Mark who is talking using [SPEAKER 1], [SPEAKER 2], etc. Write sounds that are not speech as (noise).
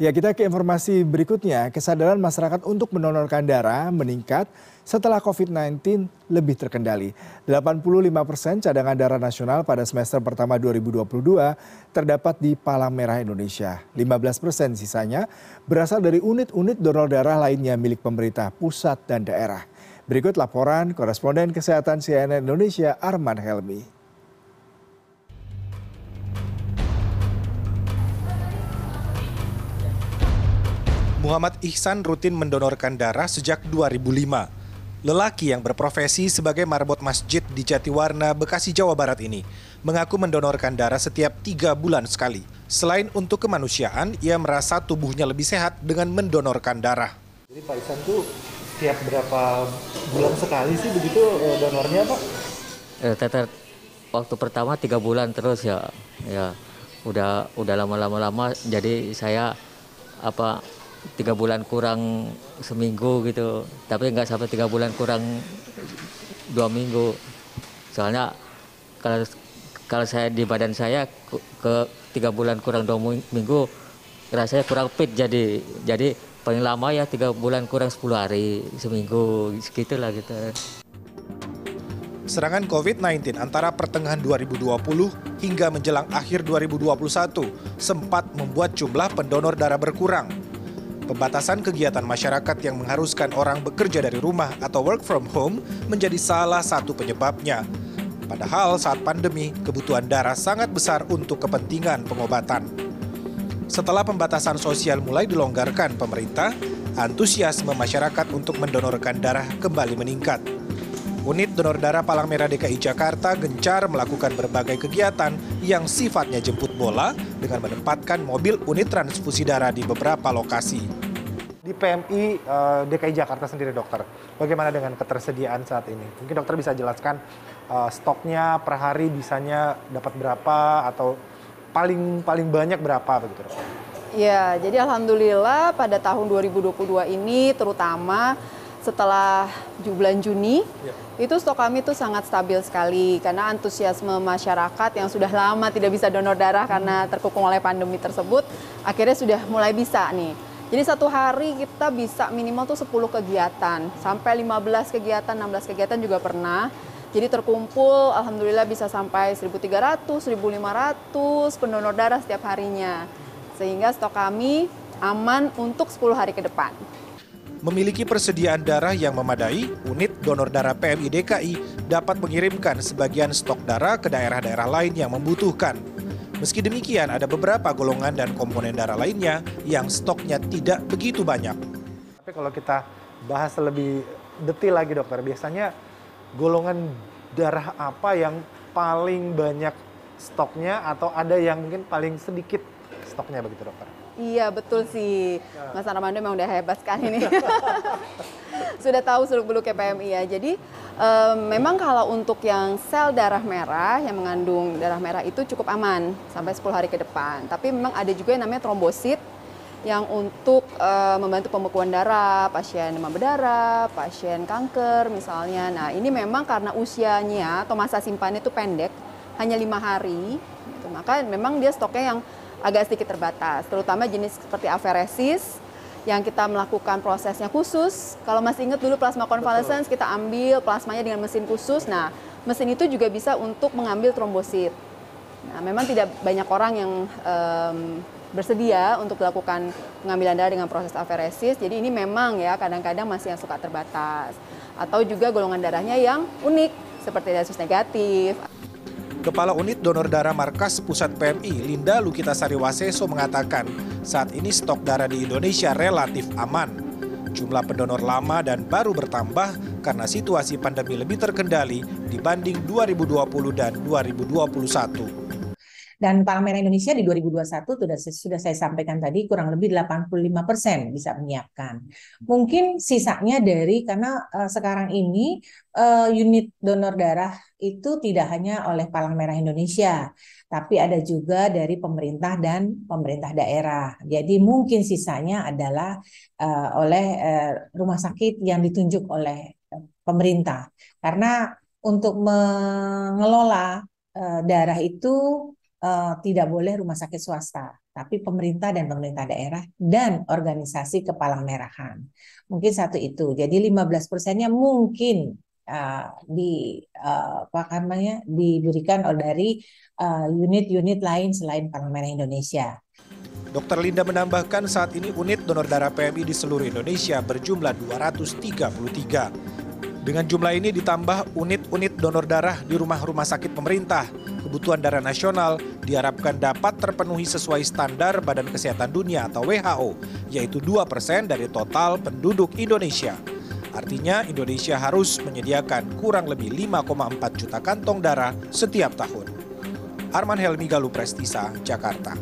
[SPEAKER 1] Ya kita ke informasi berikutnya, kesadaran masyarakat untuk mendonorkan darah meningkat setelah COVID-19 lebih terkendali. 85 persen cadangan darah nasional pada semester pertama 2022 terdapat di Palang Merah Indonesia. 15 persen sisanya berasal dari unit-unit donor darah lainnya milik pemerintah pusat dan daerah. Berikut laporan koresponden kesehatan CNN Indonesia Arman Helmi.
[SPEAKER 2] Muhammad Ihsan rutin mendonorkan darah sejak 2005. Lelaki yang berprofesi sebagai marbot masjid di Jatiwarna, Bekasi, Jawa Barat ini mengaku mendonorkan darah setiap tiga bulan sekali. Selain untuk kemanusiaan, ia merasa tubuhnya lebih sehat dengan mendonorkan darah.
[SPEAKER 3] Jadi Pak Ihsan tuh tiap berapa bulan sekali sih begitu eh, donornya Pak?
[SPEAKER 4] Eh, teter waktu pertama tiga bulan terus ya, ya udah udah lama-lama lama jadi saya apa tiga bulan kurang seminggu gitu. Tapi nggak sampai tiga bulan kurang dua minggu. Soalnya kalau kalau saya di badan saya ke tiga bulan kurang dua minggu rasanya kurang fit jadi. Jadi paling lama ya tiga bulan kurang 10 hari seminggu segitulah gitu.
[SPEAKER 2] Serangan COVID-19 antara pertengahan 2020 hingga menjelang akhir 2021 sempat membuat jumlah pendonor darah berkurang Pembatasan kegiatan masyarakat yang mengharuskan orang bekerja dari rumah atau work from home menjadi salah satu penyebabnya. Padahal saat pandemi, kebutuhan darah sangat besar untuk kepentingan pengobatan. Setelah pembatasan sosial mulai dilonggarkan pemerintah, antusiasme masyarakat untuk mendonorkan darah kembali meningkat. Unit donor darah Palang Merah DKI Jakarta gencar melakukan berbagai kegiatan yang sifatnya jemput bola dengan menempatkan mobil unit transfusi darah di beberapa lokasi.
[SPEAKER 3] Di PMI uh, eh, DKI Jakarta sendiri dokter, bagaimana dengan ketersediaan saat ini? Mungkin dokter bisa jelaskan uh, stoknya per hari bisanya dapat berapa atau paling paling banyak berapa begitu dokter?
[SPEAKER 5] Ya, jadi alhamdulillah pada tahun 2022 ini terutama setelah bulan Juni ya. itu stok kami itu sangat stabil sekali karena antusiasme masyarakat yang sudah lama tidak bisa donor darah karena terkukung oleh pandemi tersebut akhirnya sudah mulai bisa nih. Jadi satu hari kita bisa minimal tuh 10 kegiatan sampai 15 kegiatan, 16 kegiatan juga pernah. Jadi terkumpul alhamdulillah bisa sampai 1300, 1500 pendonor darah setiap harinya. Sehingga stok kami aman untuk 10 hari ke depan
[SPEAKER 2] memiliki persediaan darah yang memadai, unit donor darah PMI DKI dapat mengirimkan sebagian stok darah ke daerah-daerah lain yang membutuhkan. Meski demikian, ada beberapa golongan dan komponen darah lainnya yang stoknya tidak begitu banyak.
[SPEAKER 3] Tapi kalau kita bahas lebih detail lagi dokter, biasanya golongan darah apa yang paling banyak stoknya atau ada yang mungkin paling sedikit stoknya begitu dokter?
[SPEAKER 5] Iya betul sih, Mas Armando memang udah hebat sekali nih. (laughs) Sudah tahu seluk beluk PMI ya. Jadi um, memang kalau untuk yang sel darah merah yang mengandung darah merah itu cukup aman sampai 10 hari ke depan. Tapi memang ada juga yang namanya trombosit yang untuk uh, membantu pembekuan darah, pasien demam berdarah, pasien kanker misalnya. Nah ini memang karena usianya atau masa simpannya itu pendek, hanya lima hari, gitu. maka memang dia stoknya yang agak sedikit terbatas, terutama jenis seperti aferesis yang kita melakukan prosesnya khusus. Kalau masih ingat dulu plasma convalescence, kita ambil plasmanya dengan mesin khusus. Nah, mesin itu juga bisa untuk mengambil trombosit. Nah, memang tidak banyak orang yang um, bersedia untuk melakukan pengambilan darah dengan proses aferesis. Jadi ini memang ya kadang-kadang masih yang suka terbatas. Atau juga golongan darahnya yang unik seperti resus negatif.
[SPEAKER 2] Kepala Unit Donor Darah Markas Pusat PMI, Linda Lukita Sariwaseso mengatakan, saat ini stok darah di Indonesia relatif aman. Jumlah pendonor lama dan baru bertambah karena situasi pandemi lebih terkendali dibanding 2020 dan 2021.
[SPEAKER 6] Dan Palang Merah Indonesia di 2021 sudah, sudah saya sampaikan tadi kurang lebih 85 persen bisa menyiapkan. Mungkin sisanya dari karena uh, sekarang ini uh, unit donor darah itu tidak hanya oleh Palang Merah Indonesia, tapi ada juga dari pemerintah dan pemerintah daerah. Jadi mungkin sisanya adalah uh, oleh uh, rumah sakit yang ditunjuk oleh pemerintah. Karena untuk mengelola darah itu uh, tidak boleh rumah sakit swasta. tapi pemerintah dan pemerintah daerah dan organisasi kepalang merahan. Mungkin satu itu. Jadi 15 persennya mungkin uh, di uh, apa namanya diberikan dari unit-unit uh, lain selain Palang Merah Indonesia.
[SPEAKER 2] Dr. Linda menambahkan saat ini unit donor darah PMI di seluruh Indonesia berjumlah 233. Dengan jumlah ini ditambah unit-unit donor darah di rumah-rumah sakit pemerintah, kebutuhan darah nasional diharapkan dapat terpenuhi sesuai standar Badan Kesehatan Dunia atau WHO, yaitu 2% dari total penduduk Indonesia. Artinya Indonesia harus menyediakan kurang lebih 5,4 juta kantong darah setiap tahun. Arman Helmi Galuh Prestisa, Jakarta.